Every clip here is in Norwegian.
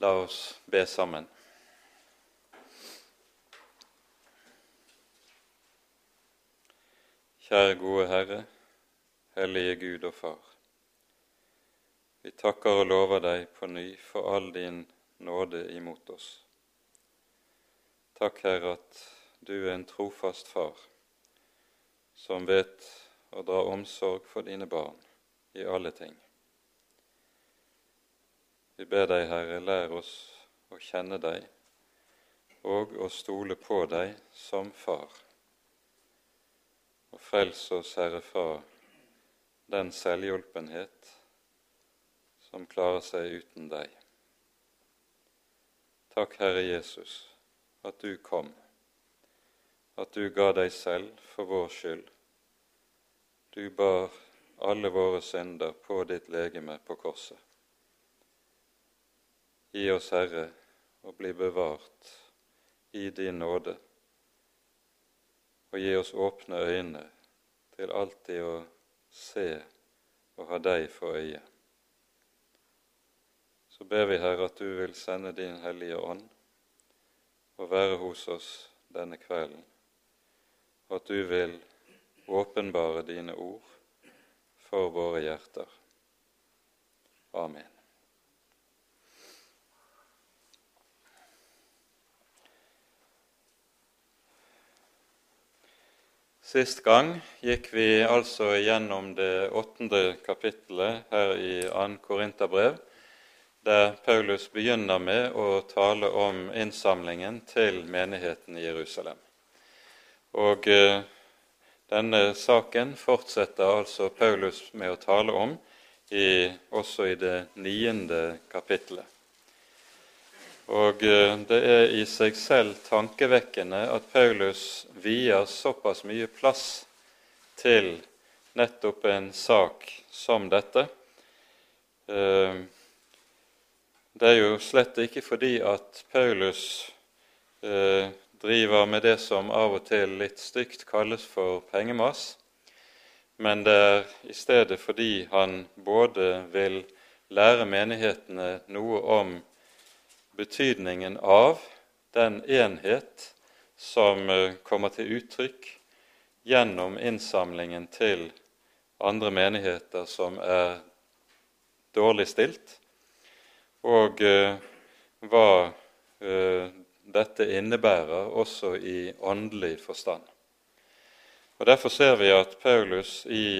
La oss be sammen. Kjære gode Herre, hellige Gud og Far. Vi takker og lover deg på ny for all din nåde imot oss. Takk, Herre, at du er en trofast far som vet å dra omsorg for dine barn i alle ting. Vi ber deg, Herre, lær oss å kjenne deg og å stole på deg som Far. Og frels oss, Herre, fra den selvhjulpenhet som klarer seg uten deg. Takk, Herre Jesus, at du kom, at du ga deg selv for vår skyld. Du bar alle våre synder på ditt legeme på korset. Gi oss, Herre, å bli bevart i din nåde, og gi oss åpne øyne til alltid å se og ha deg for øye. Så ber vi, Herre, at du vil sende din Hellige Ånd og være hos oss denne kvelden, og at du vil åpenbare dine ord for våre hjerter. Amen. Sist gang gikk vi altså gjennom det åttende kapittelet her i 2. Korinterbrev, der Paulus begynner med å tale om innsamlingen til menigheten i Jerusalem. Og eh, denne saken fortsetter altså Paulus med å tale om i, også i det niende kapittelet. Og eh, det er i seg selv tankevekkende at Paulus vier såpass mye plass til nettopp en sak som dette. Eh, det er jo slett ikke fordi at Paulus eh, driver med det som av og til litt stygt kalles for pengemas, men det er i stedet fordi han både vil lære menighetene noe om betydningen av den enhet som eh, kommer til uttrykk gjennom innsamlingen til andre menigheter som er dårlig stilt, og eh, hva eh, dette innebærer også i åndelig forstand. Og Derfor ser vi at Paulus i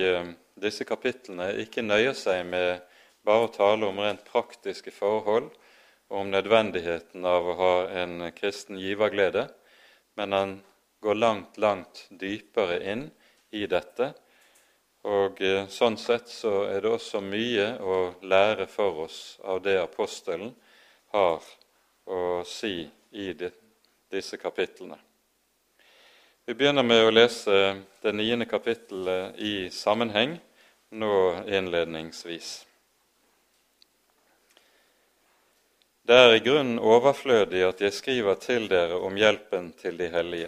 disse kapitlene ikke nøyer seg med bare å tale om rent praktiske forhold om nødvendigheten av å ha en kristen giverglede, men han går langt, langt dypere inn i dette. Og eh, Sånn sett så er det også mye å lære for oss av det apostelen har å si i disse kapitlene. Vi begynner med å lese det niende kapittelet i sammenheng nå innledningsvis. Det er i grunnen overflødig at jeg skriver til dere om hjelpen til de hellige.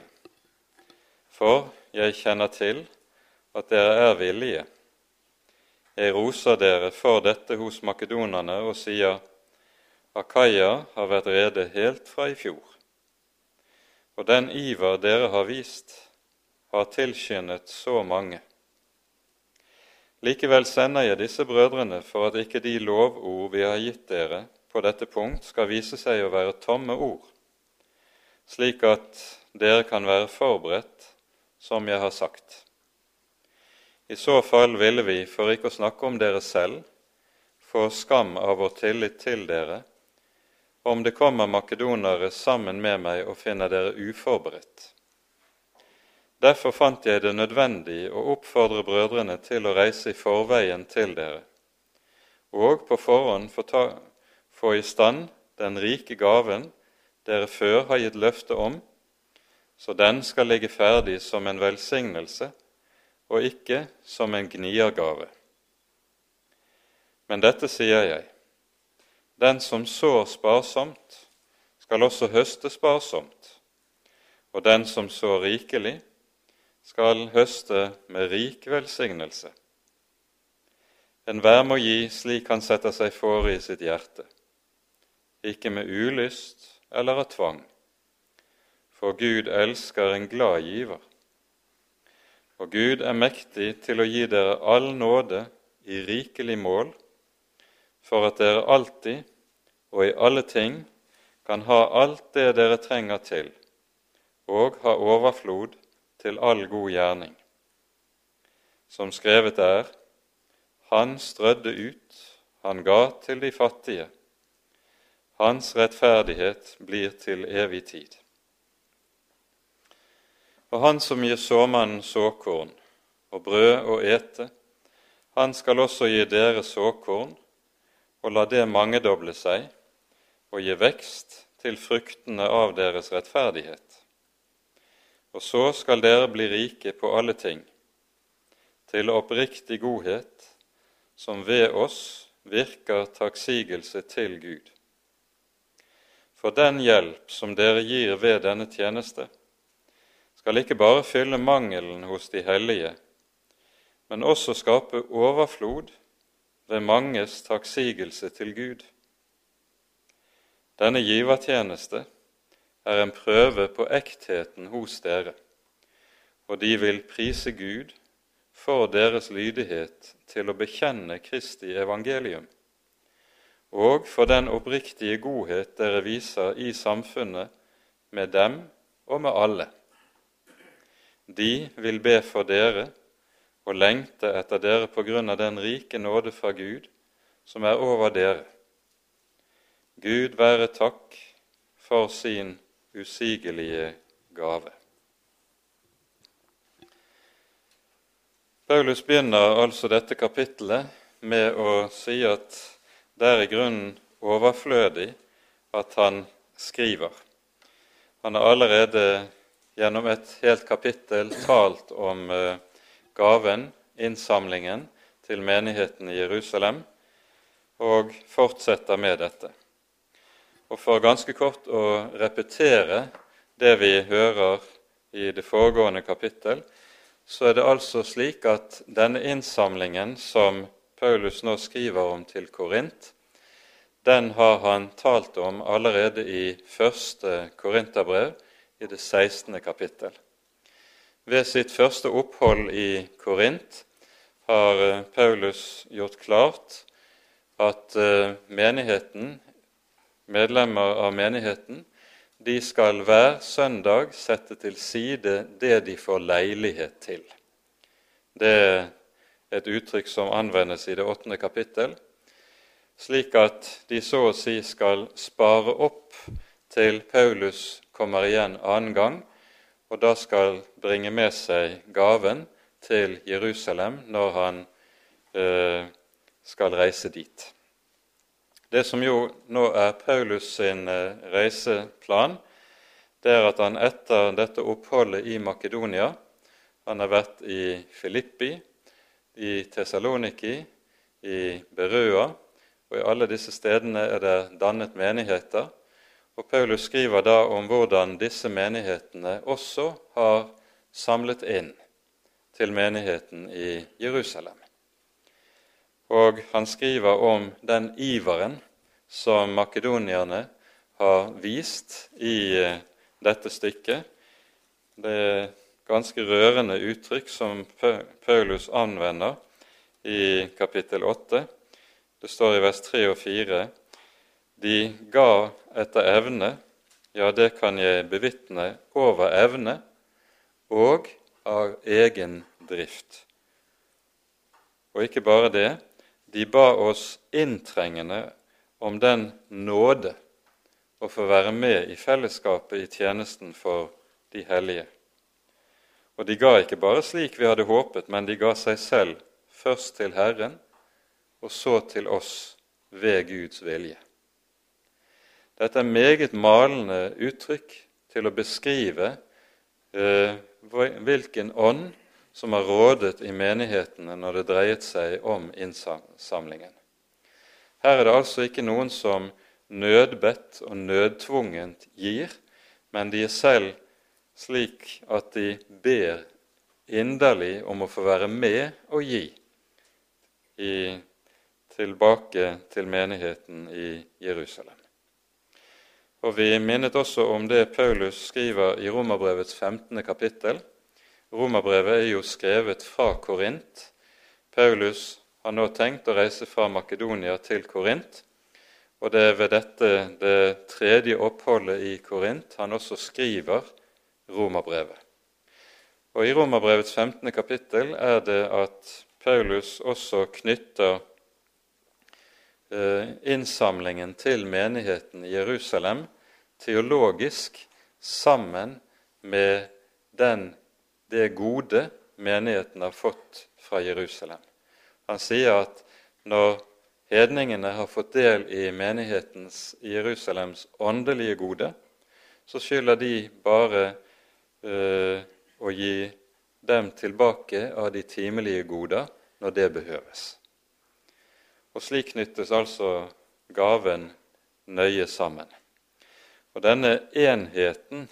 For jeg kjenner til at dere er villige. Jeg roser dere for dette hos makedonerne og sier Akaya har vært rede helt fra i fjor. Og den iver dere har vist, har tilskyndet så mange. Likevel sender jeg disse brødrene for at ikke de lovord vi har gitt dere, på dette punkt skal vise seg å være tomme ord, slik at dere kan være forberedt som jeg har sagt. I så fall ville vi, for ikke å snakke om dere selv, få skam av vår tillit til dere, om det kommer makedonere sammen med meg og finner dere uforberedt. Derfor fant jeg det nødvendig å oppfordre brødrene til å reise i forveien til dere, og på forhånd få i stand den rike gaven dere før har gitt løfte om, så den skal ligge ferdig som en velsignelse og ikke som en gniergave. Men dette sier jeg, den som sår sparsomt, skal også høste sparsomt, og den som sår rikelig, skal høste med rik velsignelse. Enhver må gi slik han setter seg fore i sitt hjerte ikke med ulyst eller av tvang, for Gud elsker en glad giver. Og Gud er mektig til å gi dere all nåde i rikelig mål, for at dere alltid og i alle ting kan ha alt det dere trenger til, og ha overflod til all god gjerning. Som skrevet er, Han strødde ut, han ga til de fattige. Hans rettferdighet blir til evig tid. Og han som gir såmannen såkorn og brød å ete, han skal også gi dere såkorn og la det mangedoble seg og gi vekst til fruktene av deres rettferdighet. Og så skal dere bli rike på alle ting, til oppriktig godhet, som ved oss virker takksigelse til Gud. For den hjelp som dere gir ved denne tjeneste, skal ikke bare fylle mangelen hos de hellige, men også skape overflod ved manges takksigelse til Gud. Denne givertjeneste er en prøve på ektheten hos dere, og de vil prise Gud for deres lydighet til å bekjenne Kristi evangelium, og for den oppriktige godhet dere viser i samfunnet med dem og med alle. De vil be for dere og lengte etter dere på grunn av den rike nåde fra Gud som er over dere Gud være takk for sin usigelige gave. Paulus begynner altså dette kapittelet med å si at det er i grunnen overflødig at han skriver. Han har allerede gjennom et helt kapittel talt om eh, gaven, innsamlingen, til menigheten i Jerusalem, og fortsetter med dette. Og for ganske kort å repetere det vi hører i det foregående kapittel, så er det altså slik at denne innsamlingen som Paulus nå skriver om til Korint, den har han talt om allerede i første Korinterbrev, i det 16. kapittel. Ved sitt første opphold i Korint har eh, Paulus gjort klart at eh, menigheten medlemmer av menigheten, de skal hver søndag sette til side det de får leilighet til. Det et uttrykk som anvendes i det åttende kapittel, slik at de så å si skal spare opp til Paulus kommer igjen annen gang, og da skal bringe med seg gaven til Jerusalem når han eh, skal reise dit. Det som jo nå er Paulus sin eh, reiseplan, det er at han etter dette oppholdet i Makedonia Han har vært i Filippi, i Tessaloniki, i Berøa, og i alle disse stedene er det dannet menigheter. Og Paulus skriver da om hvordan disse menighetene også har samlet inn til menigheten i Jerusalem. Og han skriver om den iveren som makedonierne har vist i eh, dette stykket. Det ganske rørende uttrykk som Paulus anvender i kapittel 8. Det står i vers 3 og 4.: De ga etter evne, ja, det kan jeg bevitne, over evne og av egen drift. Og ikke bare det, de ba oss inntrengende om den nåde å få være med i fellesskapet i tjenesten for de hellige. Og de ga ikke bare slik vi hadde håpet, men de ga seg selv først til Herren og så til oss ved Guds vilje. Dette er meget malende uttrykk til å beskrive eh, hvilken ånd som har rådet i menighetene når det dreiet seg om innsamlingen. Her er det altså ikke noen som nødbedt og nødtvungent gir, men de er selv slik at de ber inderlig om å få være med og gi i, tilbake til menigheten i Jerusalem. Og vi minnet også om det Paulus skriver i Romerbrevets 15. kapittel. Romerbrevet er jo skrevet fra Korint. Paulus har nå tenkt å reise fra Makedonia til Korint. Og det er ved dette det tredje oppholdet i Korint han også skriver Romerbrevet. Og I Romerbrevets 15. kapittel er det at Paulus også knytter Eh, innsamlingen til menigheten i Jerusalem teologisk sammen med den, det gode menigheten har fått fra Jerusalem. Han sier at når hedningene har fått del i menighetens i Jerusalems åndelige gode, så skylder de bare øh, å gi dem tilbake av de timelige goder når det behøves. Og slik knyttes altså gaven nøye sammen. Og denne enheten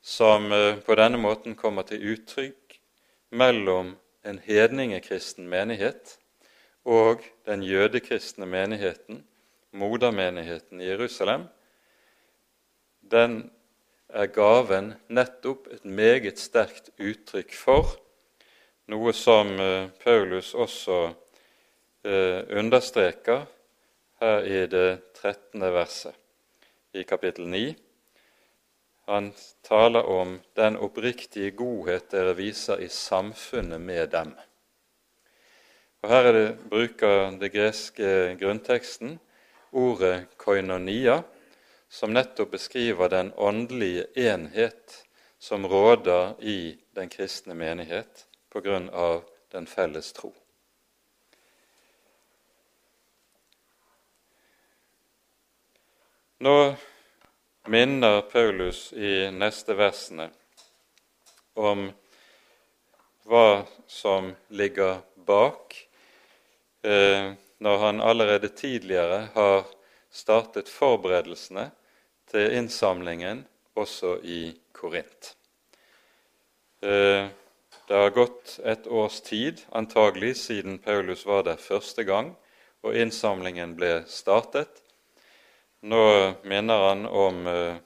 som eh, på denne måten kommer til uttrykk mellom en hedningekristen menighet og den jødekristne menigheten, modermenigheten i Jerusalem, den er gaven nettopp et meget sterkt uttrykk for, noe som eh, Paulus også eh, understreker her i det 13. verset i kapittel 9. Han taler om den oppriktige godhet dere viser i samfunnet med dem. Og Her er det, bruker det greske grunnteksten ordet koinonia, som nettopp beskriver den åndelige enhet som råder i den kristne menighet av den felles tro. Nå minner Paulus i neste versene om hva som ligger bak eh, når han allerede tidligere har startet forberedelsene til innsamlingen også i Korint. Eh, det har gått et års tid, antagelig siden Paulus var der første gang og innsamlingen ble startet. Nå minner han om eh,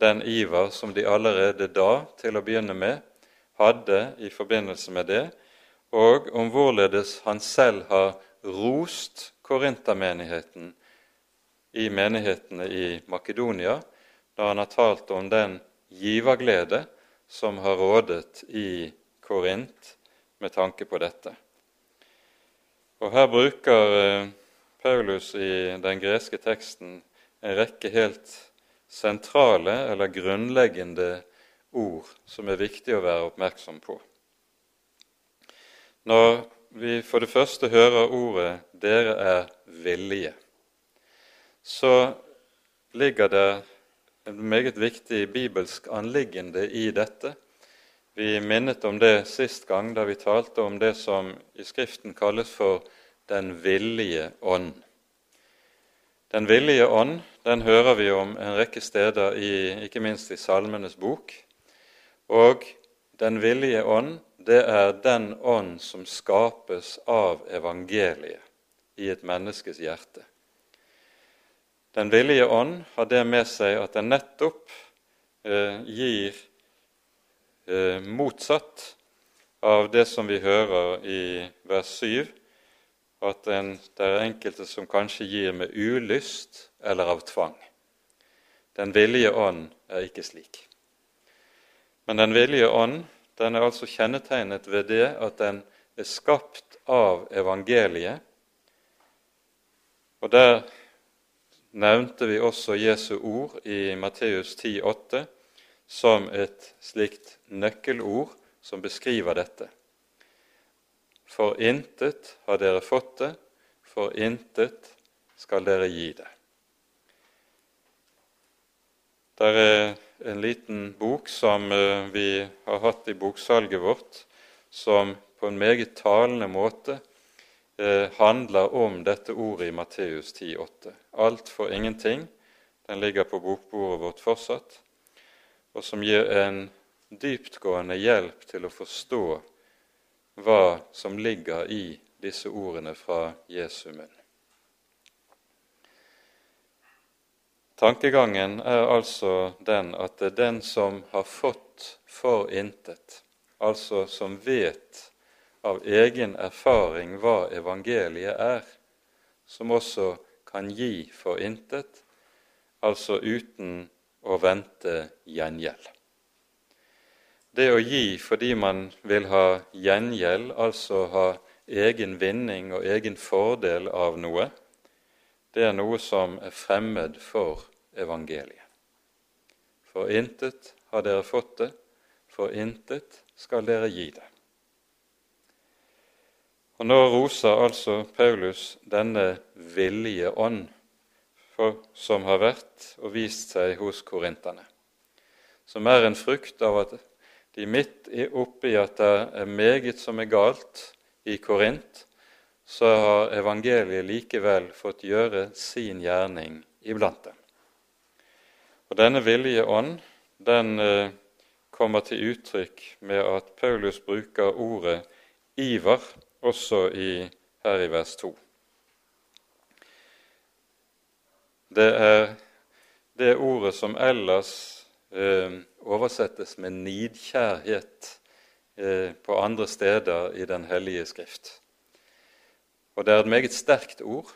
den iver som de allerede da, til å begynne med, hadde i forbindelse med det, og om hvorledes han selv har rost korintermenigheten i menighetene i Makedonia da han har talt om den giverglede som har rådet i Korint med tanke på dette. Og Her bruker eh, Paulus i den greske teksten en rekke helt sentrale eller grunnleggende ord som er viktig å være oppmerksom på. Når vi for det første hører ordet 'dere er villige', så ligger det en meget viktig bibelsk anliggende i dette. Vi minnet om det sist gang da vi talte om det som i Skriften kalles for den villige ånd. Den villige ånd den hører vi om en rekke steder, i, ikke minst i Salmenes bok. Og den villige ånd, det er den ånd som skapes av evangeliet i et menneskes hjerte. Den villige ånd har det med seg at den nettopp eh, gir eh, motsatt av det som vi hører i vers 7, at en, det er enkelte som kanskje gir med ulyst eller av tvang. Den villige ånd er ikke slik. Men den villige ånd den er altså kjennetegnet ved det at den er skapt av evangeliet. Og Der nevnte vi også Jesu ord i Matteus 10,8 som et slikt nøkkelord som beskriver dette. For intet har dere fått det, for intet skal dere gi det. Det er en liten bok som eh, vi har hatt i boksalget vårt, som på en meget talende måte eh, handler om dette ordet i Matteus 10,8. Alt for ingenting. Den ligger på bokbordet vårt fortsatt, og som gir en dyptgående hjelp til å forstå hva som ligger i disse ordene fra Jesu munn. Tankegangen er altså den at det er den som har fått for intet, altså som vet av egen erfaring hva evangeliet er, som også kan gi for intet, altså uten å vente gjengjeld. Det å gi fordi man vil ha gjengjeld, altså ha egen vinning og egen fordel av noe, det er noe som er fremmed for evangeliet. For intet har dere fått det, for intet skal dere gi det. Og Nå roser altså Paulus denne villige ånd som har vært og vist seg hos korinterne, som er en frukt av at de midt oppi at det er meget som er galt i Korint, så har evangeliet likevel fått gjøre sin gjerning iblant dem. Og Denne villige ånd den eh, kommer til uttrykk med at Paulus bruker ordet iver også i, her i vers 2. Det er det ordet som ellers eh, oversettes med nidkjærhet eh, på andre steder i Den hellige skrift. Og det er et meget sterkt ord.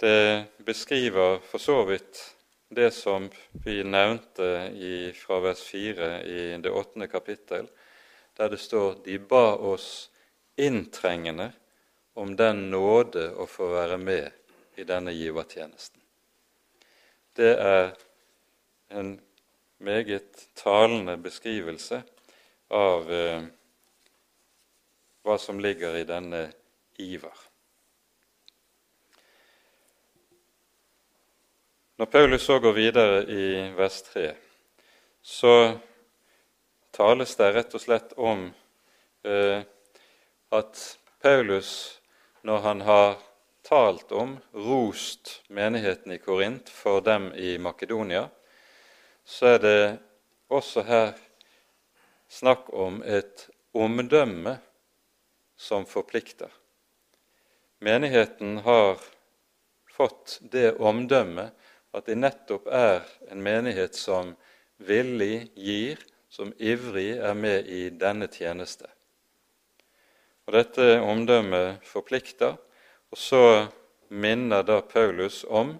Det beskriver for så vidt det som vi nevnte i, fra vers 4 i det åttende kapittel, der det står de ba oss inntrengende om den nåde å få være med i denne givertjenesten. Det er en meget talende beskrivelse av eh, hva som ligger i denne iver. Når Paulus så går videre i vers 3, så tales det rett og slett om eh, at Paulus, når han har talt om, rost menigheten i Korint for dem i Makedonia, så er det også her snakk om et omdømme som forplikter. Menigheten har fått det omdømmet at de nettopp er en menighet som villig gir, som ivrig er med i denne tjeneste. Og Dette omdømmet forplikter, og så minner da Paulus om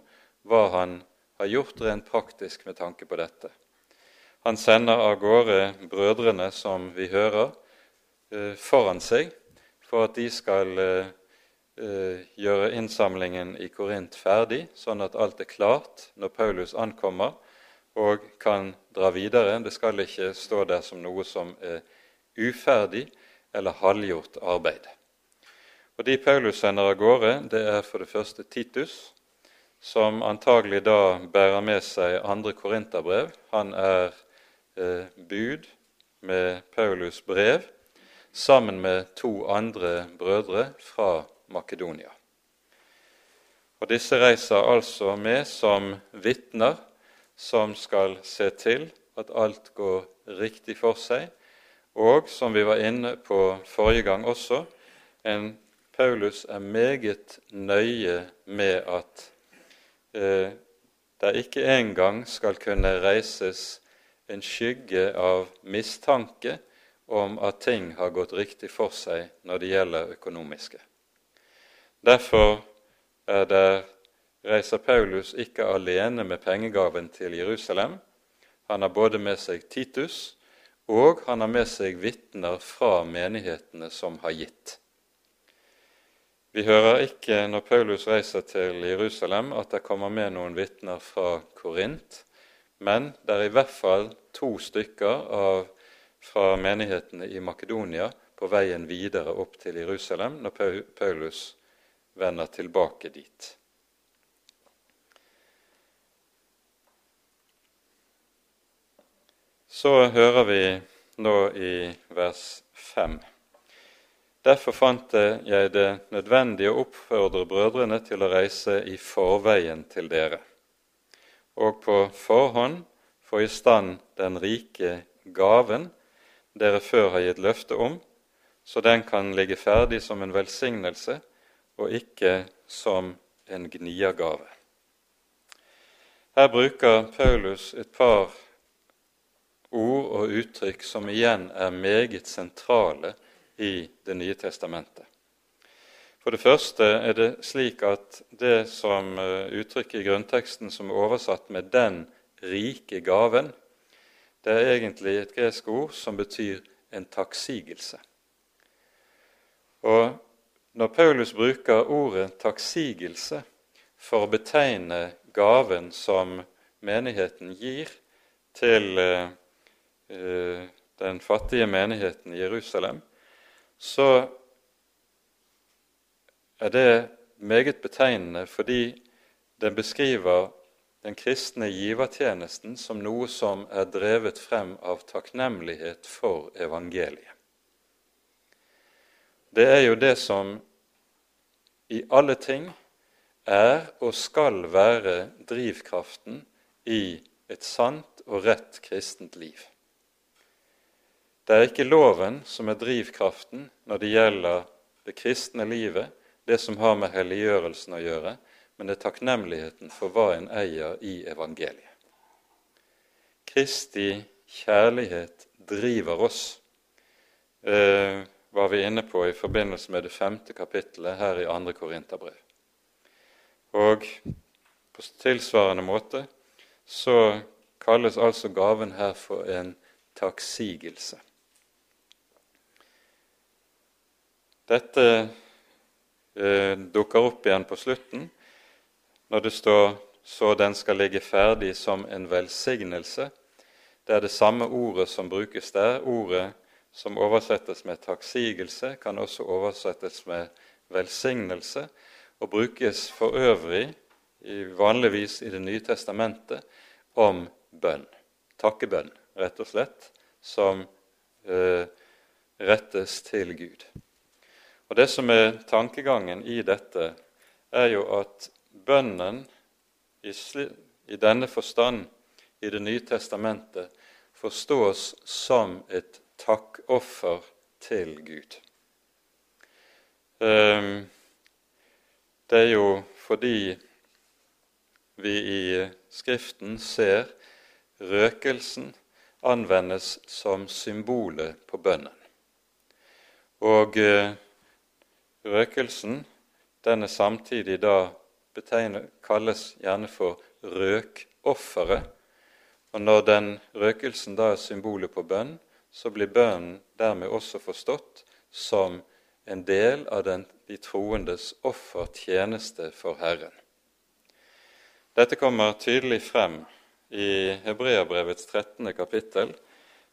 hva han har gjort rent praktisk med tanke på dette. Han sender av gårde brødrene, som vi hører, eh, foran seg for at de skal eh, Eh, gjøre innsamlingen i Korint ferdig, sånn at alt er klart når Paulus ankommer og kan dra videre. Det skal ikke stå der som noe som er uferdig eller halvgjort arbeid. Og De Paulus sender av gårde, det er for det første Titus, som antagelig da bærer med seg andre korinterbrev. Han er eh, bud med Paulus' brev sammen med to andre brødre fra Makedonia. Og Disse reiser altså med som vitner som skal se til at alt går riktig for seg, og som vi var inne på forrige gang også, en Paulus er meget nøye med at eh, det ikke engang skal kunne reises en skygge av mistanke om at ting har gått riktig for seg når det gjelder økonomiske. Derfor det, reiser Paulus ikke alene med pengegaven til Jerusalem. Han har både med seg Titus, og han har med seg vitner fra menighetene som har gitt. Vi hører ikke når Paulus reiser til Jerusalem, at det kommer med noen vitner fra Korint, men det er i hvert fall to stykker av, fra menighetene i Makedonia på veien videre opp til Jerusalem når Paulus vender tilbake dit. Så hører vi nå i vers 5. Derfor fant jeg det nødvendig å oppfordre brødrene til å reise i forveien til dere, og på forhånd få i stand den rike gaven dere før har gitt løfte om, så den kan ligge ferdig som en velsignelse og ikke som en gniergave. Her bruker Paulus et par ord og uttrykk som igjen er meget sentrale i Det nye testamentet. For det første er det slik at det som eh, uttrykket i grunnteksten som er oversatt med 'den rike gaven', det er egentlig et gresk ord som betyr en takksigelse. Og når Paulus bruker ordet takksigelse for å betegne gaven som menigheten gir til uh, den fattige menigheten i Jerusalem, så er det meget betegnende fordi den beskriver den kristne givertjenesten som noe som er drevet frem av takknemlighet for evangeliet. Det er jo det som i alle ting er og skal være drivkraften i et sant og rett kristent liv. Det er ikke loven som er drivkraften når det gjelder det kristne livet, det som har med helliggjørelsen å gjøre, men det er takknemligheten for hva en eier i evangeliet. Kristi kjærlighet driver oss, eh, var vi inne på i forbindelse med det femte kapittelet her i andre Korinterbrev. Og på tilsvarende måte så kalles altså gaven her for en takksigelse. Dette eh, dukker opp igjen på slutten når det står 'så den skal ligge ferdig som en velsignelse'. Det er det samme ordet som brukes der. Ordet som oversettes med takksigelse, kan også oversettes med velsignelse, og brukes for øvrig vanligvis i Det nye testamentet om bønn. Takkebønn, rett og slett, som eh, rettes til Gud. Og Det som er tankegangen i dette, er jo at bønnen i, denne forstand i Det nye testamentet forstås som et takkoffer til Gud. Um, det er jo fordi vi i Skriften ser røkelsen anvendes som symbolet på bønnen. Og uh, røkelsen den er samtidig da betegnet, kalles gjerne for røkofferet. Og når den røkelsen da er symbolet på bønn, så blir bønnen dermed også forstått som en del av den, de troendes offertjeneste for Herren. Dette kommer tydelig frem i Hebreabrevets 13. kapittel,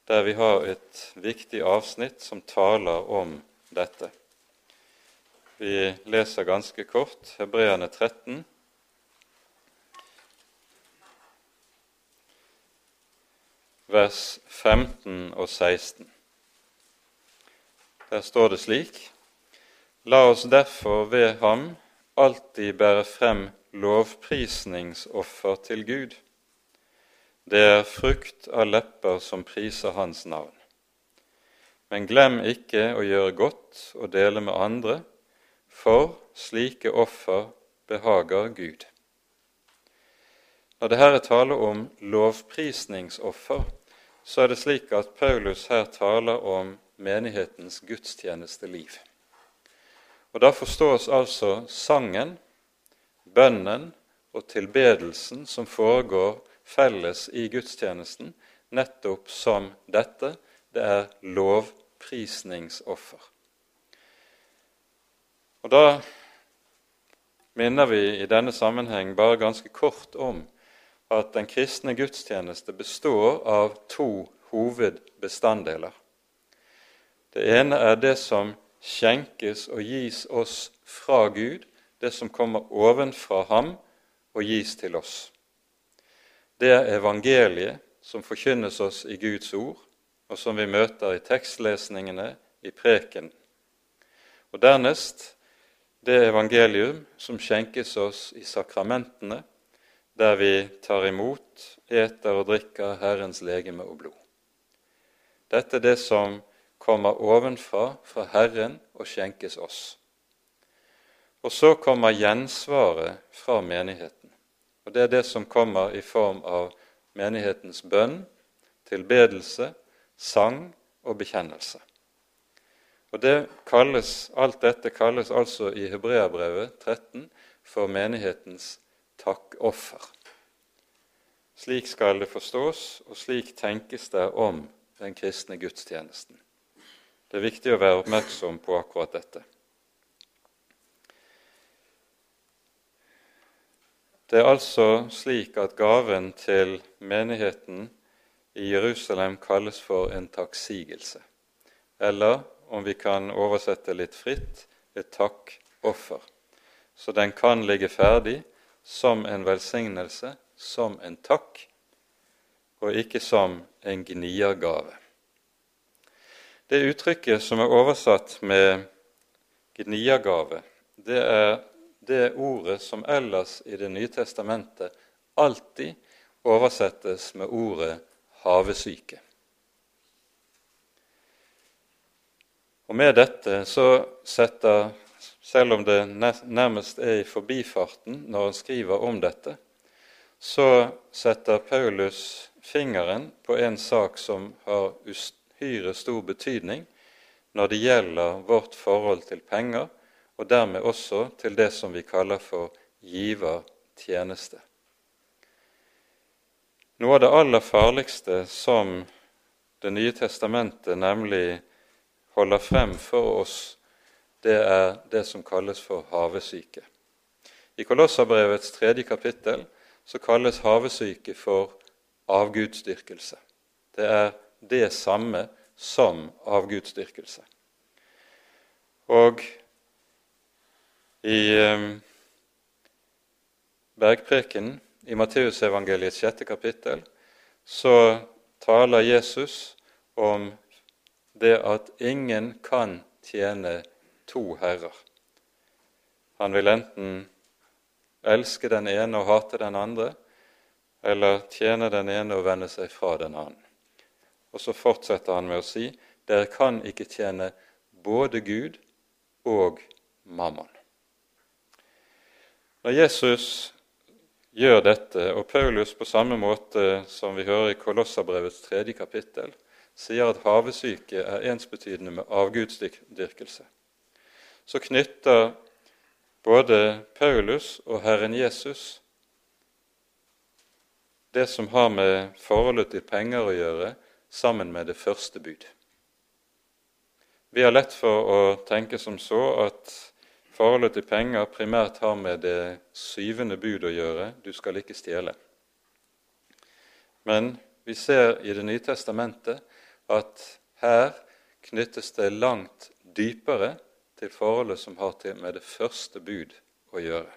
der vi har et viktig avsnitt som taler om dette. Vi leser ganske kort Hebreane 13. Vers 15 og 16. Der står det slik.: La oss derfor ved ham alltid bære frem lovprisningsoffer til Gud. Det er frukt av lepper som priser Hans navn. Men glem ikke å gjøre godt og dele med andre, for slike offer behager Gud. Når det her er tale om lovprisningsoffer, så er det slik at Paulus her taler om menighetens gudstjenesteliv. Og Da forstås altså sangen, bønnen og tilbedelsen som foregår felles i gudstjenesten, nettopp som dette. Det er lovprisningsoffer. Og Da minner vi i denne sammenheng bare ganske kort om at den kristne gudstjeneste består av to hovedbestanddeler. Det ene er det som skjenkes og gis oss fra Gud, det som kommer ovenfra ham og gis til oss. Det er evangeliet som forkynnes oss i Guds ord, og som vi møter i tekstlesningene, i preken. Og dernest det evangelium som skjenkes oss i sakramentene, der vi tar imot, eter og drikker Herrens legeme og blod. Dette er det som kommer ovenfra, fra Herren, og skjenkes oss. Og så kommer gjensvaret fra menigheten. Og det er det som kommer i form av menighetens bønn, tilbedelse, sang og bekjennelse. Og det kalles, Alt dette kalles altså i Hebreabrevet 13 for menighetens takkoffer. Slik skal det forstås, og slik tenkes det om den kristne gudstjenesten. Det er viktig å være oppmerksom på akkurat dette. Det er altså slik at gaven til menigheten i Jerusalem kalles for en takksigelse, eller om vi kan oversette litt fritt et takkoffer. Så den kan ligge ferdig som en velsignelse, som en takk, og ikke som en gniergave. Det uttrykket som er oversatt med gniergave, det er det ordet som ellers i Det nye testamentet alltid oversettes med ordet havesyke. Og Med dette så setter, selv om det nærmest er i forbifarten når han skriver om dette, så setter Paulus fingeren på en sak som har uhyre stor betydning når det gjelder vårt forhold til penger, og dermed også til det som vi kaller for givertjeneste. Noe av det aller farligste som Det nye testamentet nemlig holder frem for oss, det er det som kalles for havesyke. I Kolosserbrevets tredje kapittel så kalles havesyke for avgudsdyrkelse. Det er det samme som avgudsdyrkelse. Og i Bergpreken, bergprekenen i Matteusevangeliets sjette kapittel så taler Jesus om det at ingen kan tjene to herrer. Han vil enten elske den ene og hate den andre, eller tjene den ene og vende seg fra den annen. Og så fortsetter han med å si dere kan ikke tjene både Gud og mammon. Når Jesus gjør dette, og Paulus på samme måte som vi hører i Kolossabrevets tredje kapittel, sier at havesyke er ensbetydende med avgudsdyrkelse, så knytter både Paulus og Herren Jesus det som har med forholdet til penger å gjøre, sammen med det første bud. Vi har lett for å tenke som så at Forholdet til penger primært har med det syvende bud å gjøre du skal ikke stjele. Men vi ser i Det nye testamentet at her knyttes det langt dypere til forholdet som har til med det første bud å gjøre.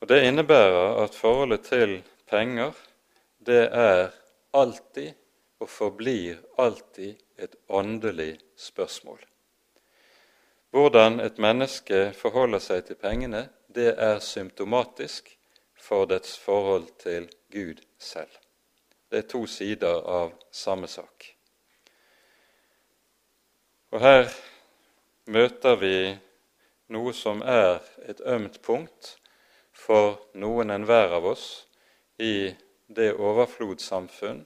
Og Det innebærer at forholdet til penger det er alltid og forblir alltid et åndelig spørsmål. Hvordan et menneske forholder seg til pengene, det er symptomatisk for dets forhold til Gud selv. Det er to sider av samme sak. Og her møter vi noe som er et ømt punkt for noen enhver av oss i det overflodssamfunn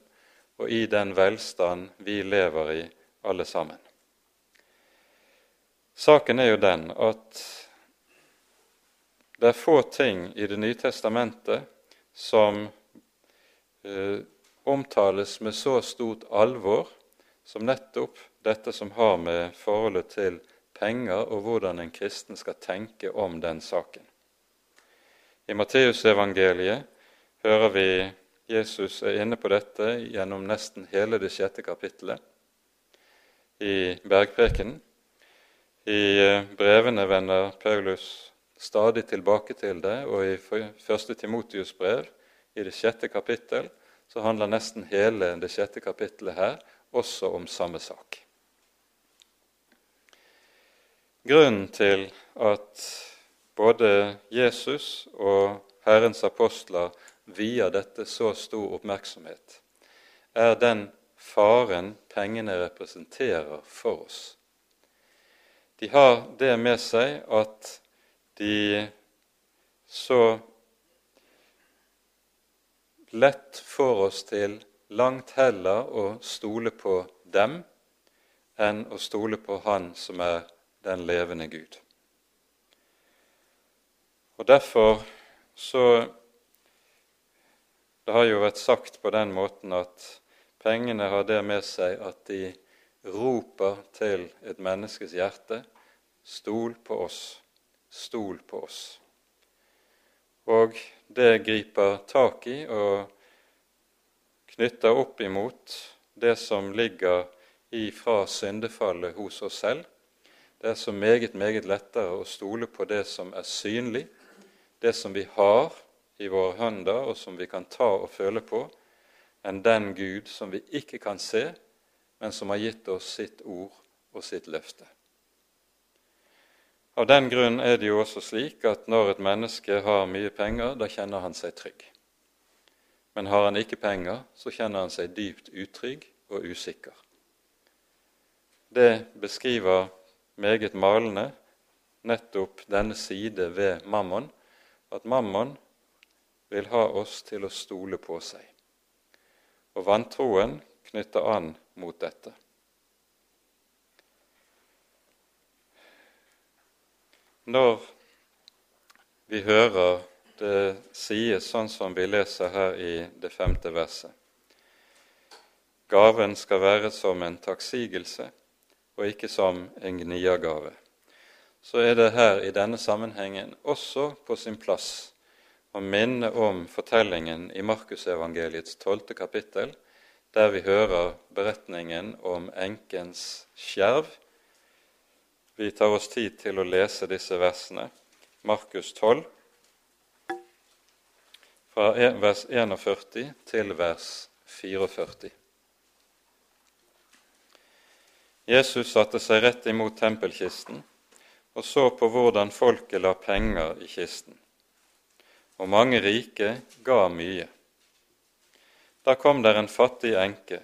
og i den velstand vi lever i, alle sammen. Saken er jo den at det er få ting i Det nye testamentet som eh, omtales med så stort alvor som nettopp dette som har med forholdet til penger og hvordan en kristen skal tenke om den saken. I Matteusevangeliet hører vi Jesus er inne på dette gjennom nesten hele det sjette kapittelet i Bergprekenen. I eh, brevene vender Paulus stadig tilbake til det, og i første Timotius brev, i det sjette kapittel, så handler nesten hele det sjette kapittelet her også om samme sak. Grunnen til at både Jesus og Herrens apostler vier dette så stor oppmerksomhet, er den faren pengene representerer for oss. De har det med seg at de så lett får oss til langt heller å stole på dem enn å stole på Han som er den levende Gud. Og Derfor så Det har jo vært sagt på den måten at pengene har det med seg at de roper til et menneskes hjerte Stol på oss, stol på oss. Og det griper tak i og knytter opp imot det som ligger ifra syndefallet hos oss selv. Det er så meget, meget lettere å stole på det som er synlig, det som vi har i våre hender, og som vi kan ta og føle på, enn den Gud som vi ikke kan se, men som har gitt oss sitt ord og sitt løfte. Av den grunn er det jo også slik at når et menneske har mye penger, da kjenner han seg trygg. Men har han ikke penger, så kjenner han seg dypt utrygg og usikker. Det beskriver meget malende nettopp denne side ved Mammon, at Mammon vil ha oss til å stole på seg. Og vantroen knytter an mot dette. Når vi hører det sies sånn som vi leser her i det femte verset. Gaven skal være som en takksigelse og ikke som en gniergave, så er det her i denne sammenhengen også på sin plass å minne om fortellingen i Markusevangeliets tolvte kapittel, der vi hører beretningen om enkens skjerv vi tar oss tid til å lese disse versene. Markus 12, fra vers 41 til vers 44. Jesus satte seg rett imot tempelkisten og så på hvordan folket la penger i kisten. Og mange rike ga mye. Da kom der en fattig enke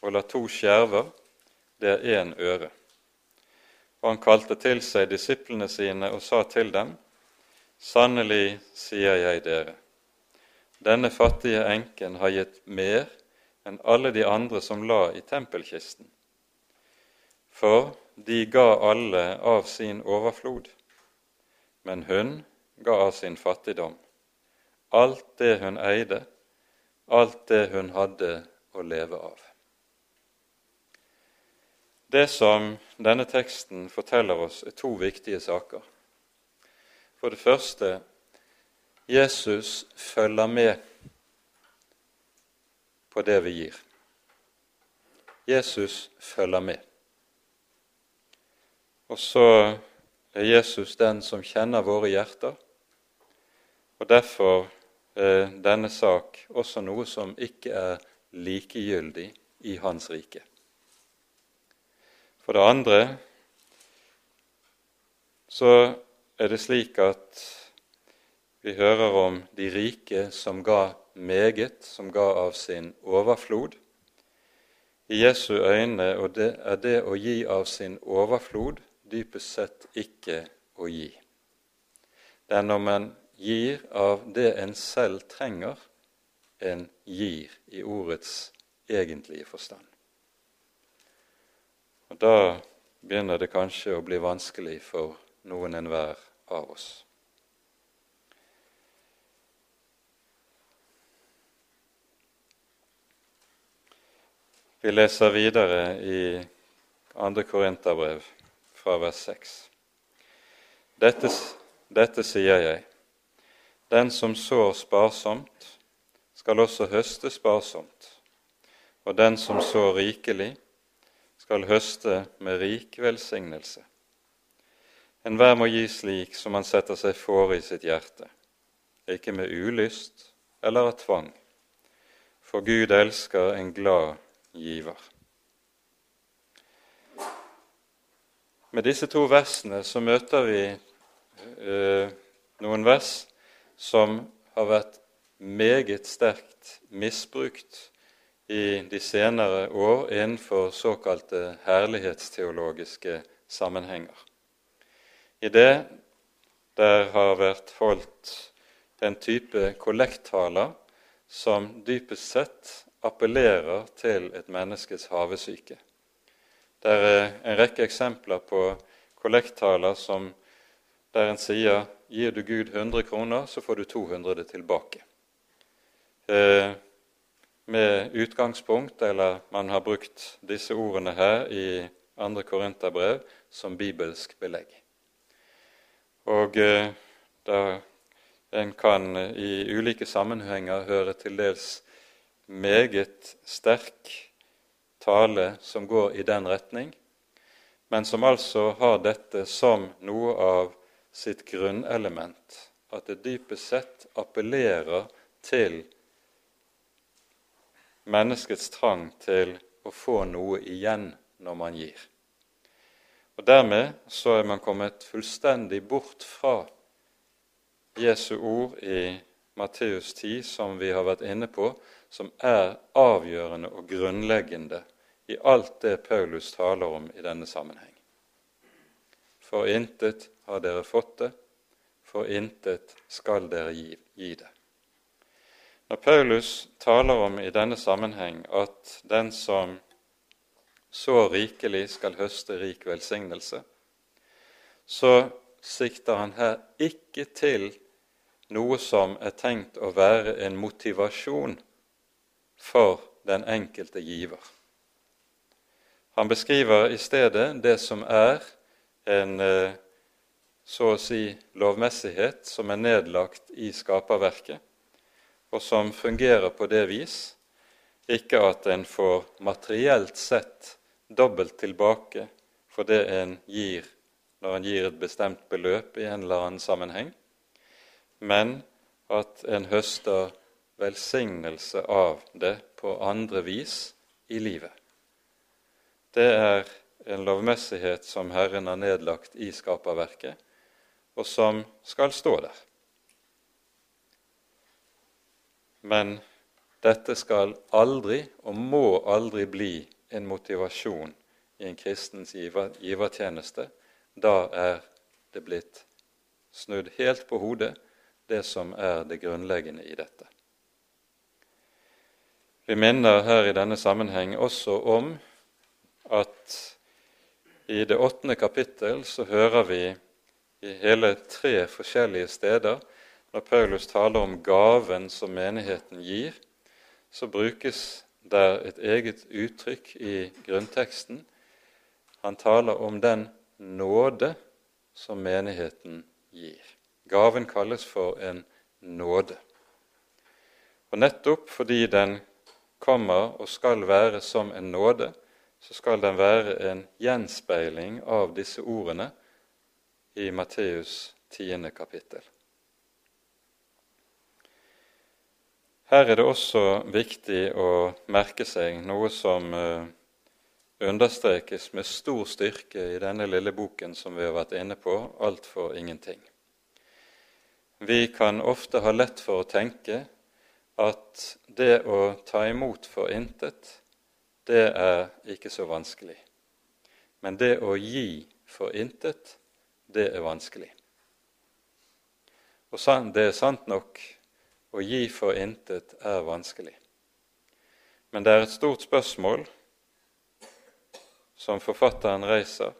og la to skjerver, det er én øre. Og han kalte til seg disiplene sine og sa til dem:" Sannelig sier jeg dere, denne fattige enken har gitt mer enn alle de andre som la i tempelkisten. For de ga alle av sin overflod, men hun ga av sin fattigdom, alt det hun eide, alt det hun hadde å leve av. Det som denne teksten forteller oss, er to viktige saker. For det første Jesus følger med på det vi gir. Jesus følger med. Og så er Jesus den som kjenner våre hjerter, og derfor er denne sak også noe som ikke er likegyldig i Hans rike. For det andre så er det slik at vi hører om de rike som ga meget, som ga av sin overflod. I Jesu øyne er det å gi av sin overflod dypest sett ikke å gi. Det er når man gir av det en selv trenger, en gir i ordets egentlige forstand. Og Da begynner det kanskje å bli vanskelig for noen enhver av oss. Vi leser videre i 2. Korinterbrev fra vers 6. Dette, dette sier jeg. Den som sår sparsomt, skal også høste sparsomt. Og den som sår rikelig, skal høste med rik velsignelse. Enhver må gi slik som han setter seg for i sitt hjerte, ikke med ulyst eller av tvang, for Gud elsker en glad giver. Med disse to versene så møter vi eh, noen vers som har vært meget sterkt misbrukt i de senere år innenfor såkalte herlighetsteologiske sammenhenger. I det der har vært holdt en type kollekttaler som dypest sett appellerer til et menneskes havesyke. Det er en rekke eksempler på kollekttaler som der en sier gir du Gud 100 kroner, så får du 200 tilbake. Eh, med utgangspunkt, eller man har brukt disse ordene her i 2. Korinterbrev som bibelsk belegg. Og eh, da en kan i ulike sammenhenger høre til dels meget sterk tale som går i den retning, men som altså har dette som noe av sitt grunnelement, at det dypest sett appellerer til menneskets trang til å få noe igjen når man gir. Og Dermed så er man kommet fullstendig bort fra Jesu ord i Matteus 10, som vi har vært inne på, som er avgjørende og grunnleggende i alt det Paulus taler om i denne sammenheng. For intet har dere fått det, for intet skal dere gi, gi det. Når Paulus taler om i denne sammenheng at den som så rikelig skal høste rik velsignelse, så sikter han her ikke til noe som er tenkt å være en motivasjon for den enkelte giver. Han beskriver i stedet det som er en eh, så å si lovmessighet som er nedlagt i skaperverket, og som fungerer på det vis ikke at en får materielt sett dobbelt tilbake for det en gir når en gir et bestemt beløp i en eller annen sammenheng, men at en høster velsignelse av det på andre vis i livet. Det er en lovmessighet som Herren har nedlagt i skaperverket, og som skal stå der. Men dette skal aldri og må aldri bli en motivasjon i en kristens givertjeneste. Da er det blitt snudd helt på hodet, det som er det grunnleggende i dette. Vi minner her i denne sammenheng også om at i det åttende kapittel så hører vi i hele tre forskjellige steder når Paulus taler om gaven som menigheten gir, så brukes der et eget uttrykk i grunnteksten. Han taler om den nåde som menigheten gir. Gaven kalles for en nåde. Og nettopp fordi den kommer og skal være som en nåde, så skal den være en gjenspeiling av disse ordene i Matteus 10. kapittel. Her er det også viktig å merke seg noe som uh, understrekes med stor styrke i denne lille boken som vi har vært inne på, Alt for ingenting. Vi kan ofte ha lett for å tenke at det å ta imot for intet, det er ikke så vanskelig. Men det å gi for intet, det er vanskelig. Og det er sant nok å gi for intet er vanskelig. Men det er et stort spørsmål som forfatteren reiser,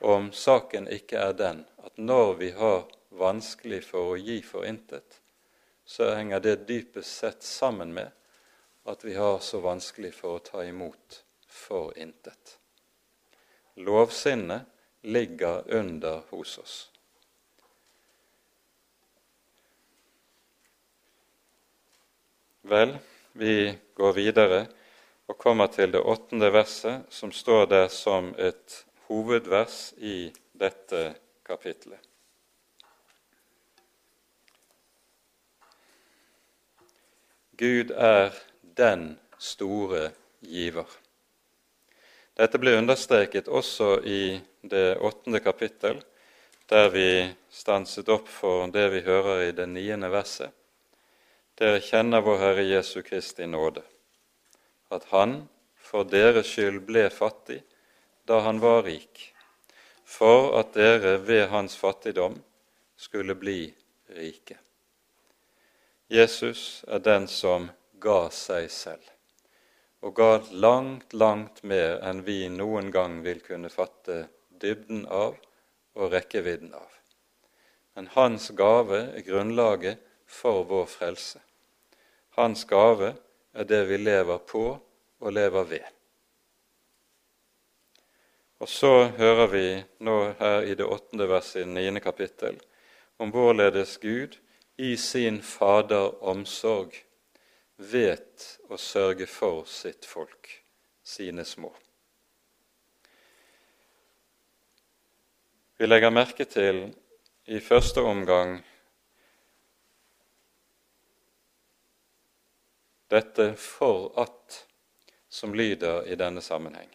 om saken ikke er den at når vi har vanskelig for å gi for intet, så henger det dypest sett sammen med at vi har så vanskelig for å ta imot for intet. Lovsinnet ligger under hos oss. Vel, vi går videre og kommer til det åttende verset, som står der som et hovedvers i dette kapitlet. Gud er den store giver. Dette ble understreket også i det åttende kapittel, der vi stanset opp for det vi hører i det niende verset. Dere kjenner vår Herre Jesu Kristi nåde, at Han for deres skyld ble fattig da han var rik, for at dere ved hans fattigdom skulle bli rike. Jesus er den som ga seg selv, og ga langt, langt mer enn vi noen gang vil kunne fatte dybden av og rekkevidden av. Men hans gave er grunnlaget for vår frelse. Hans gave er det vi lever på og lever ved. Og så hører vi nå her i det åttende verset i niende kapittel om hvorledes Gud i sin faderomsorg vet å sørge for sitt folk, sine små. Vi legger merke til i første omgang dette 'for at' som lyder i denne sammenheng.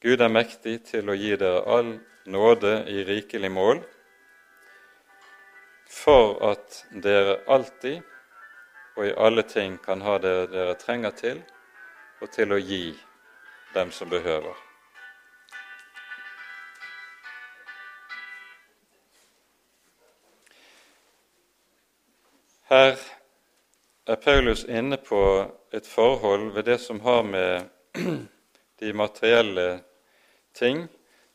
Gud er mektig til å gi dere all nåde i rikelig mål, for at dere alltid og i alle ting kan ha det dere trenger til, og til å gi dem som behøver. Her er Paulus inne på et forhold ved det som har med de materielle ting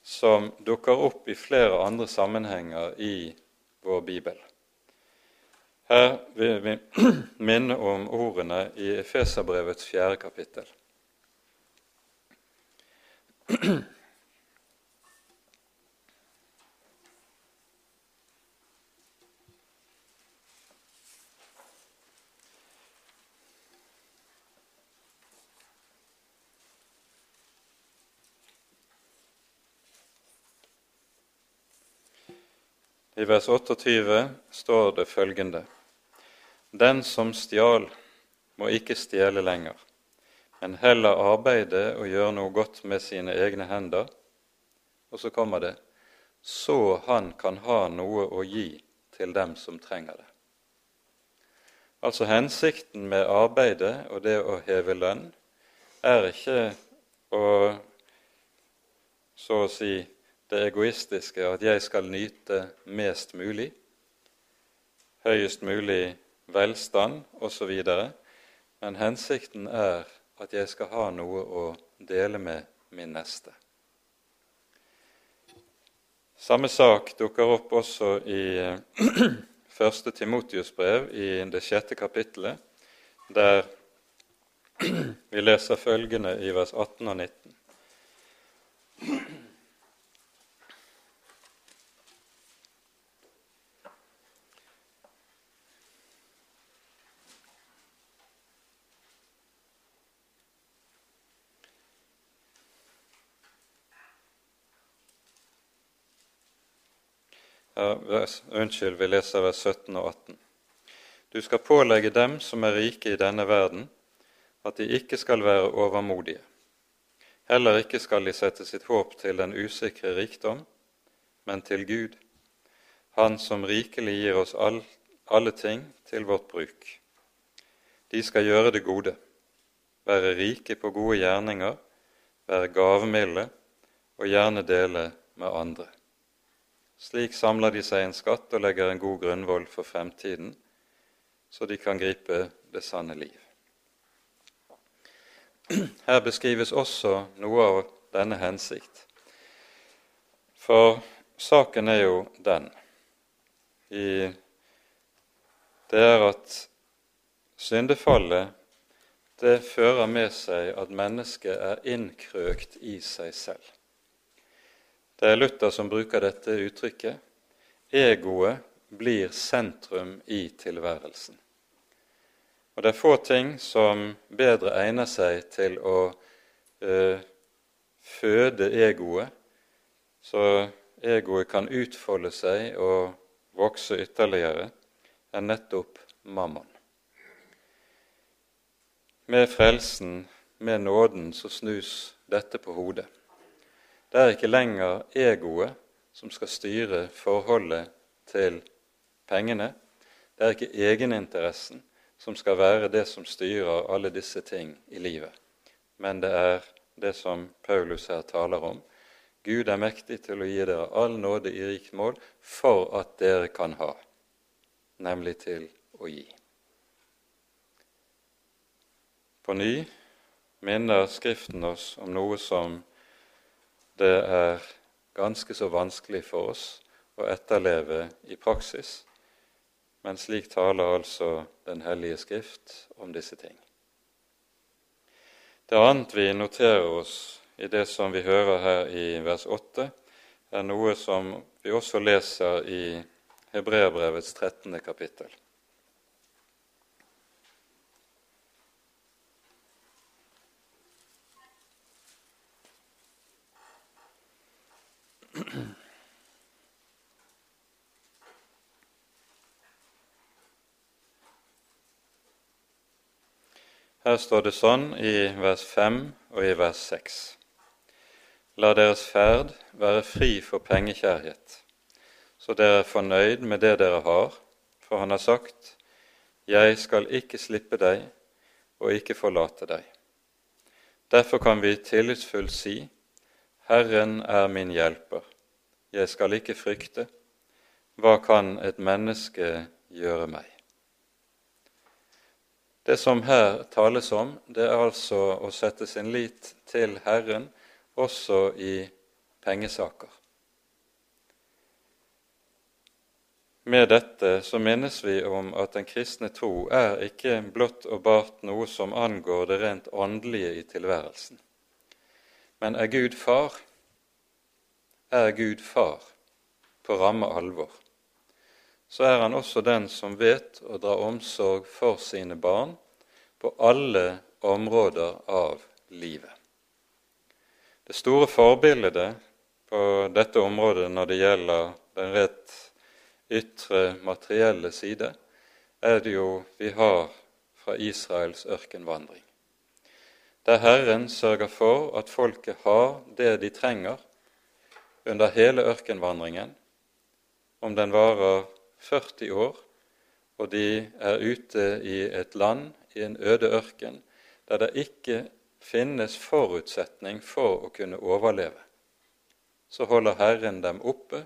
som dukker opp i flere andre sammenhenger i vår bibel. Her vil vi minne om ordene i Efeserbrevets fjerde kapittel. I vers 28 står det følgende.: Den som stjal, må ikke stjele lenger, men heller arbeide og gjøre noe godt med sine egne hender. Og så kommer det så han kan ha noe å gi til dem som trenger det. Altså hensikten med arbeidet og det å heve lønn er ikke å så å si det egoistiske, at jeg skal nyte mest mulig, høyest mulig velstand osv., men hensikten er at jeg skal ha noe å dele med min neste. Samme sak dukker opp også i første Timotius brev, i det sjette kapittelet, der vi leser følgende i vers 18 og 19. unnskyld, vi leser vers 17 og 18. Du skal pålegge dem som er rike i denne verden, at de ikke skal være overmodige. Heller ikke skal de sette sitt håp til den usikre rikdom, men til Gud, Han som rikelig gir oss all, alle ting til vårt bruk. De skal gjøre det gode, være rike på gode gjerninger, være gavmilde og gjerne dele med andre. Slik samler de seg en skatt og legger en god grunnvoll for fremtiden, så de kan gripe det sanne liv. Her beskrives også noe av denne hensikt. For saken er jo den i Det er at syndefallet det fører med seg at mennesket er innkrøkt i seg selv. Det er Luther som bruker dette uttrykket. Egoet blir sentrum i tilværelsen. Og det er få ting som bedre egner seg til å eh, føde egoet, så egoet kan utfolde seg og vokse ytterligere, enn nettopp mammon. Med frelsen, med nåden, så snus dette på hodet. Det er ikke lenger egoet som skal styre forholdet til pengene. Det er ikke egeninteressen som skal være det som styrer alle disse ting i livet. Men det er det som Paulus her taler om. Gud er mektig til å gi dere all nåde i rikt mål for at dere kan ha, nemlig til å gi. På ny minner Skriften oss om noe som det er ganske så vanskelig for oss å etterleve i praksis, men slik taler altså Den hellige Skrift om disse ting. Det annet vi noterer oss i det som vi hører her i vers 8, er noe som vi også leser i Hebreabrevets 13. kapittel. Her står det sånn i vers 5 og i vers 6. La deres ferd være fri for pengekjærhet, så dere er fornøyd med det dere har, for han har sagt, Jeg skal ikke slippe deg og ikke forlate deg. Derfor kan vi tillitsfullt si, Herren er min hjelper, jeg skal ikke frykte. Hva kan et menneske gjøre meg? Det som her tales om, det er altså å sette sin lit til Herren også i pengesaker. Med dette så minnes vi om at den kristne tro er ikke blott og bart noe som angår det rent åndelige i tilværelsen. Men er Gud far, er Gud far på ramme alvor så er han også den som vet å dra omsorg for sine barn på alle områder av livet. Det store forbildet på dette området når det gjelder den rett ytre, materielle side, er det jo vi har fra Israels ørkenvandring. Der Herren sørger for at folket har det de trenger under hele ørkenvandringen, om den varer 40 år, og de er ute i et land, i en øde ørken, der det ikke finnes forutsetning for å kunne overleve. Så holder Herren dem oppe,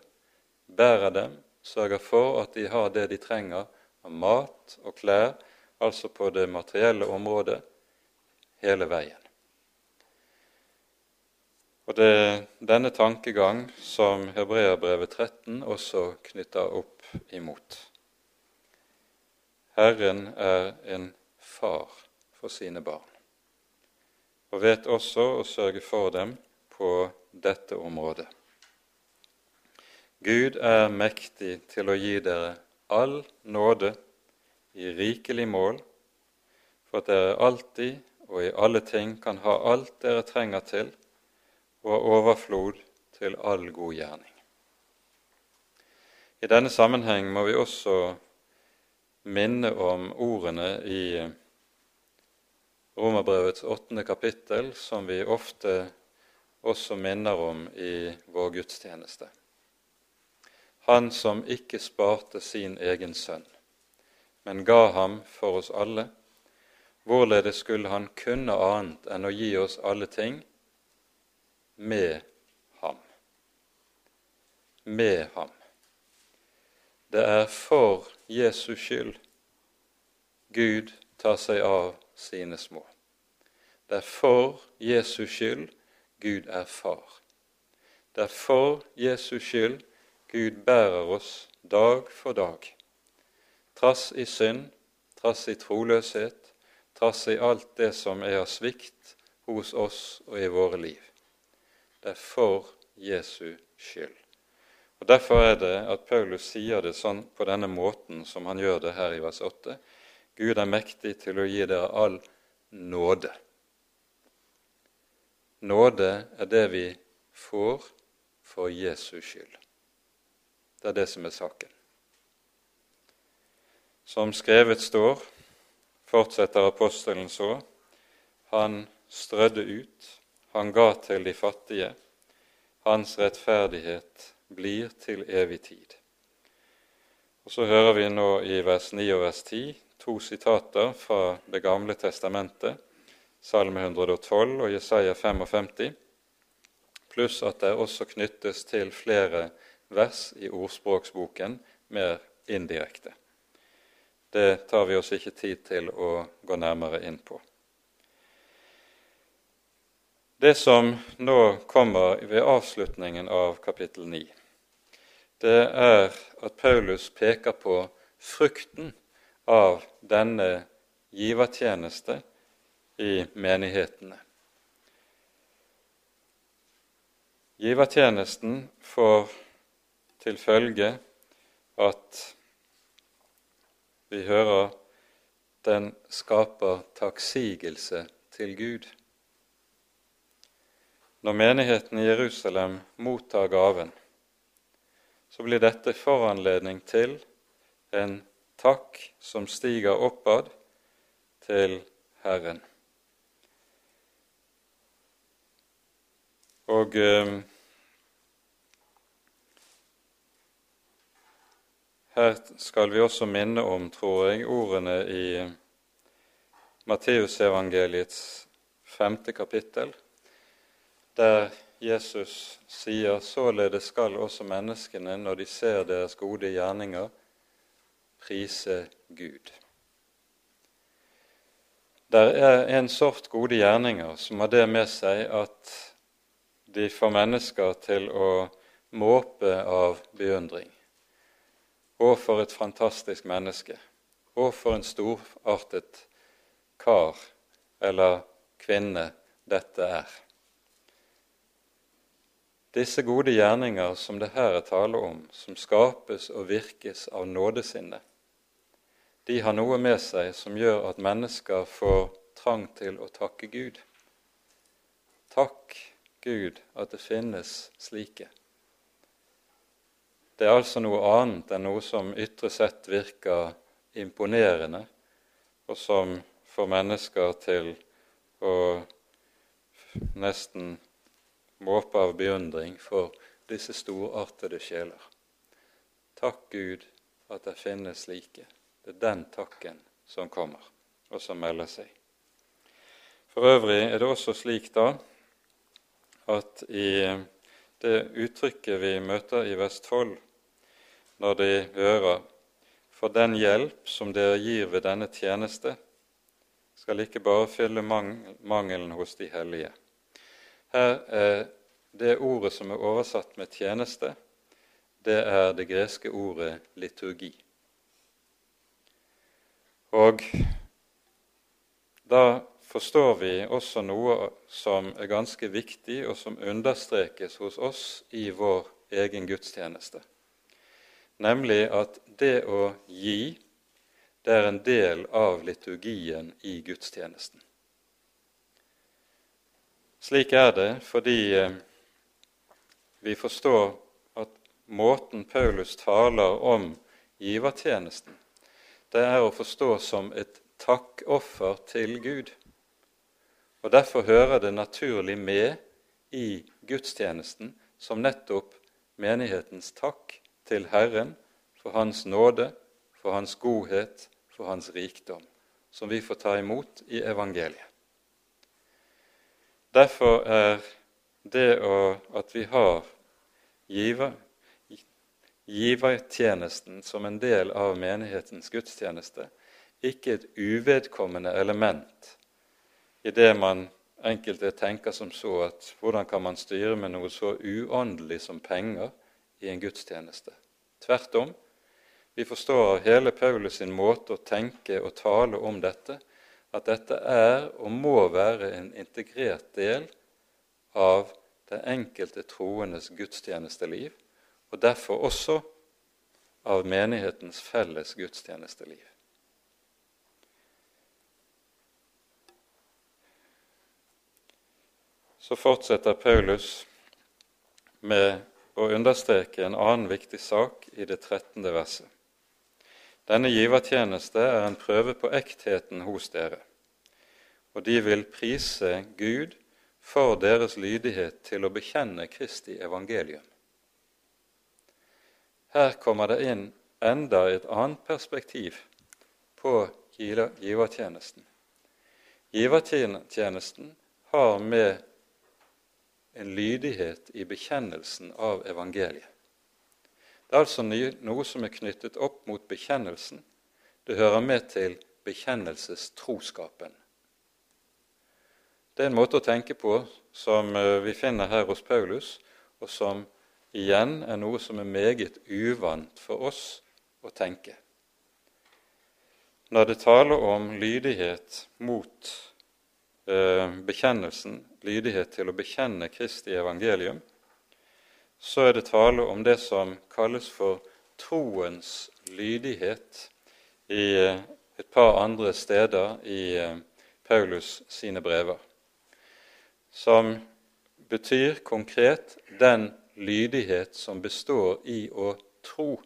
bærer dem, sørger for at de har det de trenger av mat og klær, altså på det materielle området, hele veien. Og Det er denne tankegang som Hebreabrevet 13 også knytter opp imot. Herren er en far for sine barn, og vet også å sørge for dem på dette området. Gud er mektig til å gi dere all nåde i rikelig mål, for at dere alltid og i alle ting kan ha alt dere trenger til, og av overflod til all god gjerning. I denne sammenheng må vi også minne om ordene i Romerbrevets åttende kapittel, som vi ofte også minner om i vår gudstjeneste. Han som ikke sparte sin egen sønn, men ga ham for oss alle, hvorledes skulle han kunne annet enn å gi oss alle ting med ham? Med ham. Det er for Jesus skyld Gud tar seg av sine små. Det er for Jesus skyld Gud er far. Det er for Jesus skyld Gud bærer oss dag for dag. Trass i synd, trass i troløshet, trass i alt det som er av svikt hos oss og i våre liv. Det er for Jesu skyld. Og Derfor er det at Paulus sier det sånn på denne måten som han gjør det her i vers 8. Gud er mektig til å gi dere all nåde. Nåde er det vi får for Jesu skyld. Det er det som er saken. Som skrevet står, fortsetter apostelen så, han strødde ut, han ga til de fattige, hans rettferdighet blir til evig tid. Og Så hører vi nå i vers 9 og vers 10 to sitater fra Det gamle testamentet, Salme 112 og Jesaja 55, pluss at det også knyttes til flere vers i ordspråksboken mer indirekte. Det tar vi oss ikke tid til å gå nærmere inn på. Det som nå kommer ved avslutningen av kapittel 9, det er at Paulus peker på frukten av denne givertjeneste i menighetene. Givertjenesten får til følge at vi hører den skaper takksigelse til Gud. Når menigheten i Jerusalem mottar gaven, så blir dette foranledning til en takk som stiger oppad til Herren. Og eh, her skal vi også minne om, tror jeg, ordene i Matteusevangeliets femte kapittel, der Jesus sier således skal også menneskene, når de ser deres gode gjerninger, prise Gud. Det er en sort gode gjerninger som har det med seg at de får mennesker til å måpe av beundring. Å, for et fantastisk menneske! Å, for en storartet kar eller kvinne dette er. Disse gode gjerninger som det her er tale om, som skapes og virkes av nådesinnet, de har noe med seg som gjør at mennesker får trang til å takke Gud. Takk Gud at det finnes slike. Det er altså noe annet enn noe som ytre sett virker imponerende, og som får mennesker til å nesten måpe av beundring for disse storartede sjeler. Takk Gud at det finnes slike. Det er den takken som kommer, og som melder seg. For øvrig er det også slik da at i det uttrykket vi møter i Vestfold når de hører for den hjelp som dere gir ved denne tjeneste, skal ikke bare fylle mangelen hos de hellige. Her er det ordet som er oversatt med tjeneste, det er det greske ordet liturgi. Og da forstår vi også noe som er ganske viktig, og som understrekes hos oss i vår egen gudstjeneste. Nemlig at det å gi, det er en del av liturgien i gudstjenesten. Slik er det fordi eh, vi forstår at måten Paulus taler om givertjenesten det er å forstå som et takkoffer til Gud. Og Derfor hører det naturlig med i gudstjenesten som nettopp menighetens takk til Herren for Hans nåde, for Hans godhet, for Hans rikdom, som vi får ta imot i evangeliet. Derfor er det at vi har giver, givertjenesten som en del av menighetens gudstjeneste ikke et uvedkommende element i det man enkelte tenker som så at hvordan kan man styre med noe så uåndelig som penger i en gudstjeneste? Tvert om. Vi forstår hele Paulus sin måte å tenke og tale om dette at dette er og må være en integrert del av det enkelte troendes gudstjenesteliv, og derfor også av menighetens felles gudstjenesteliv. Så fortsetter Paulus med å understreke en annen viktig sak i det 13. verset. Denne givertjeneste er en prøve på ektheten hos dere, og de vil prise Gud for deres lydighet til å bekjenne Kristi evangelium. Her kommer det inn enda et annet perspektiv på givertjenesten. Givertjenesten har med en lydighet i bekjennelsen av evangeliet. Det er altså noe som er knyttet opp mot bekjennelsen. Det hører med til bekjennelsestroskapen. Det er en måte å tenke på som eh, vi finner her hos Paulus, og som igjen er noe som er meget uvant for oss å tenke. Når det taler om lydighet mot eh, bekjennelsen, lydighet til å bekjenne Kristi evangelium, så er det tale om det som kalles for troens lydighet i eh, et par andre steder i eh, Paulus sine brever, som betyr konkret den lydighet som består i å tro.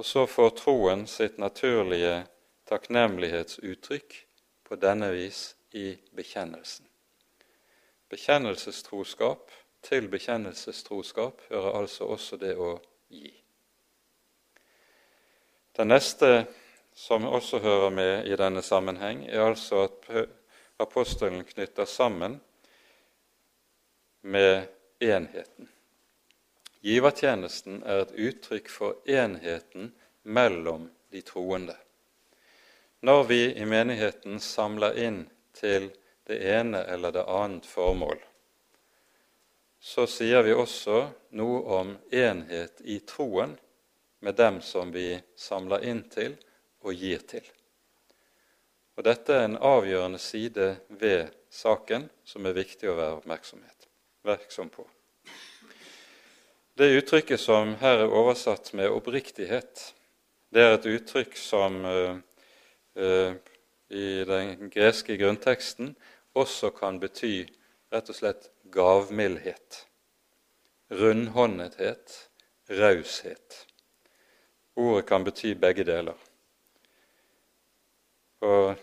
Og så får troen sitt naturlige takknemlighetsuttrykk på denne vis i bekjennelsen. Bekjennelsestroskap til bekjennelsestroskap hører altså også det å gi. Det neste som også hører med i denne sammenheng, er altså at apostelen knytter sammen med enheten. Givertjenesten er et uttrykk for enheten mellom de troende. Når vi i menigheten samler inn til det ene eller det annet formål, så sier vi også noe om enhet i troen med dem som vi samler inn til og gir til. Og Dette er en avgjørende side ved saken som er viktig å være oppmerksom på. Det uttrykket som her er oversatt med 'oppriktighet', det er et uttrykk som uh, uh, i den greske grunnteksten også kan bety rett og slett gavmildhet, rundhåndethet, raushet. Ordet kan bety begge deler. Og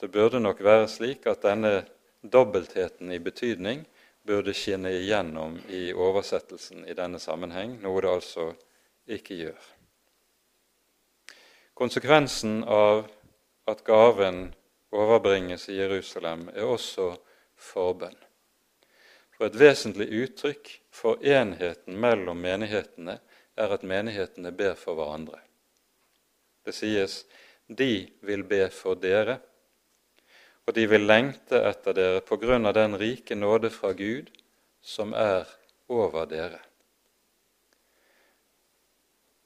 det burde nok være slik at denne dobbeltheten i betydning burde skinne igjennom i oversettelsen i denne sammenheng, noe det altså ikke gjør. Konsekvensen av at gaven overbringes i Jerusalem, er også forbønn. For et vesentlig uttrykk for enheten mellom menighetene er at menighetene ber for hverandre. Det sies de vil be for dere, og de vil lengte etter dere på grunn av den rike nåde fra Gud som er over dere.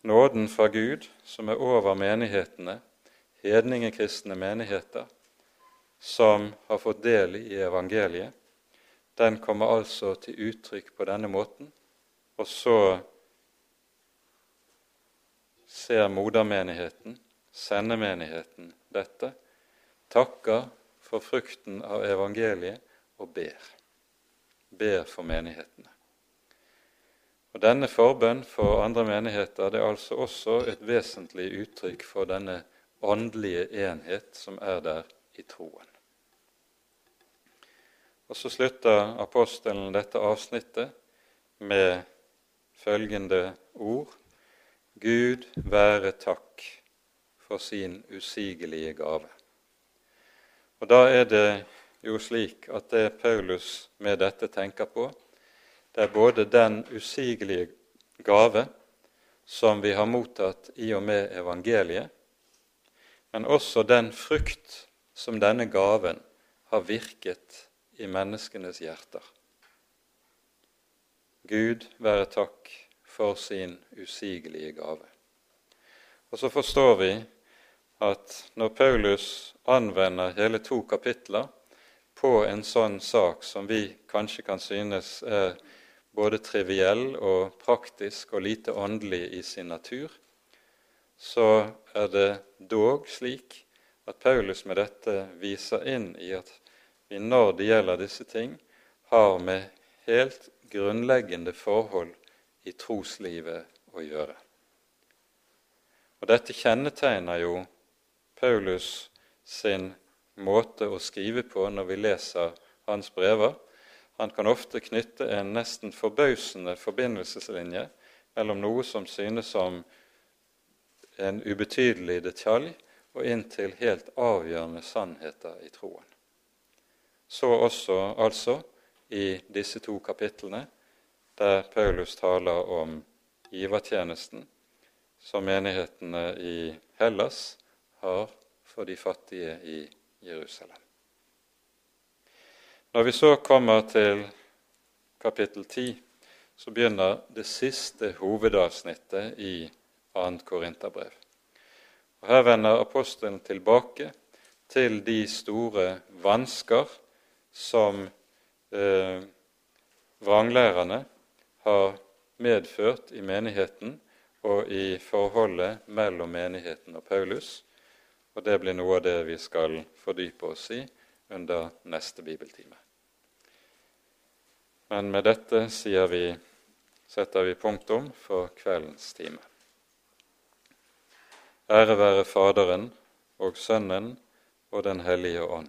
Nåden fra Gud som er over menighetene, hedningekristne menigheter, som har fått del i evangeliet, den kommer altså til uttrykk på denne måten. Og så ser modermenigheten sendemenigheten dette, takker for frukten av evangeliet og ber. Ber for menighetene. Og Denne forbønn for andre menigheter det er altså også et vesentlig uttrykk for denne åndelige enhet som er der i troen. Og Så slutter apostelen dette avsnittet med følgende ord Gud være takk for sin usigelige gave. Og Da er det jo slik at det Paulus med dette tenker på, det er både den usigelige gave som vi har mottatt i og med evangeliet, men også den frukt som denne gaven har virket i menneskenes hjerter. Gud være takk for sin usigelige gave. Og så forstår vi at når Paulus anvender hele to kapitler på en sånn sak som vi kanskje kan synes er både triviell og praktisk og lite åndelig i sin natur, så er det dog slik at Paulus med dette viser inn i at vi når det gjelder disse ting, har med helt grunnleggende forhold i troslivet å gjøre. Og Dette kjennetegner jo Paulus sin måte å skrive på når vi leser hans brever. Han kan ofte knytte en nesten forbausende forbindelseslinje mellom noe som synes som en ubetydelig detalj, og inntil helt avgjørende sannheter i troen. Så også altså i disse to kapitlene, der Paulus taler om givertjenesten som menighetene i Hellas har for de fattige i Jerusalem. Når vi så kommer til kapittel 10, så begynner det siste hovedavsnittet i 2. Korinterbrev. Og Her vender apostelen tilbake til de store vansker som eh, vranglærerne har medført i menigheten og i forholdet mellom menigheten og Paulus. Og det blir noe av det vi skal fordype oss i under neste bibeltime. Men med dette vi, setter vi punktum for kveldens time. Ære være Faderen og Sønnen og Den hellige ånd,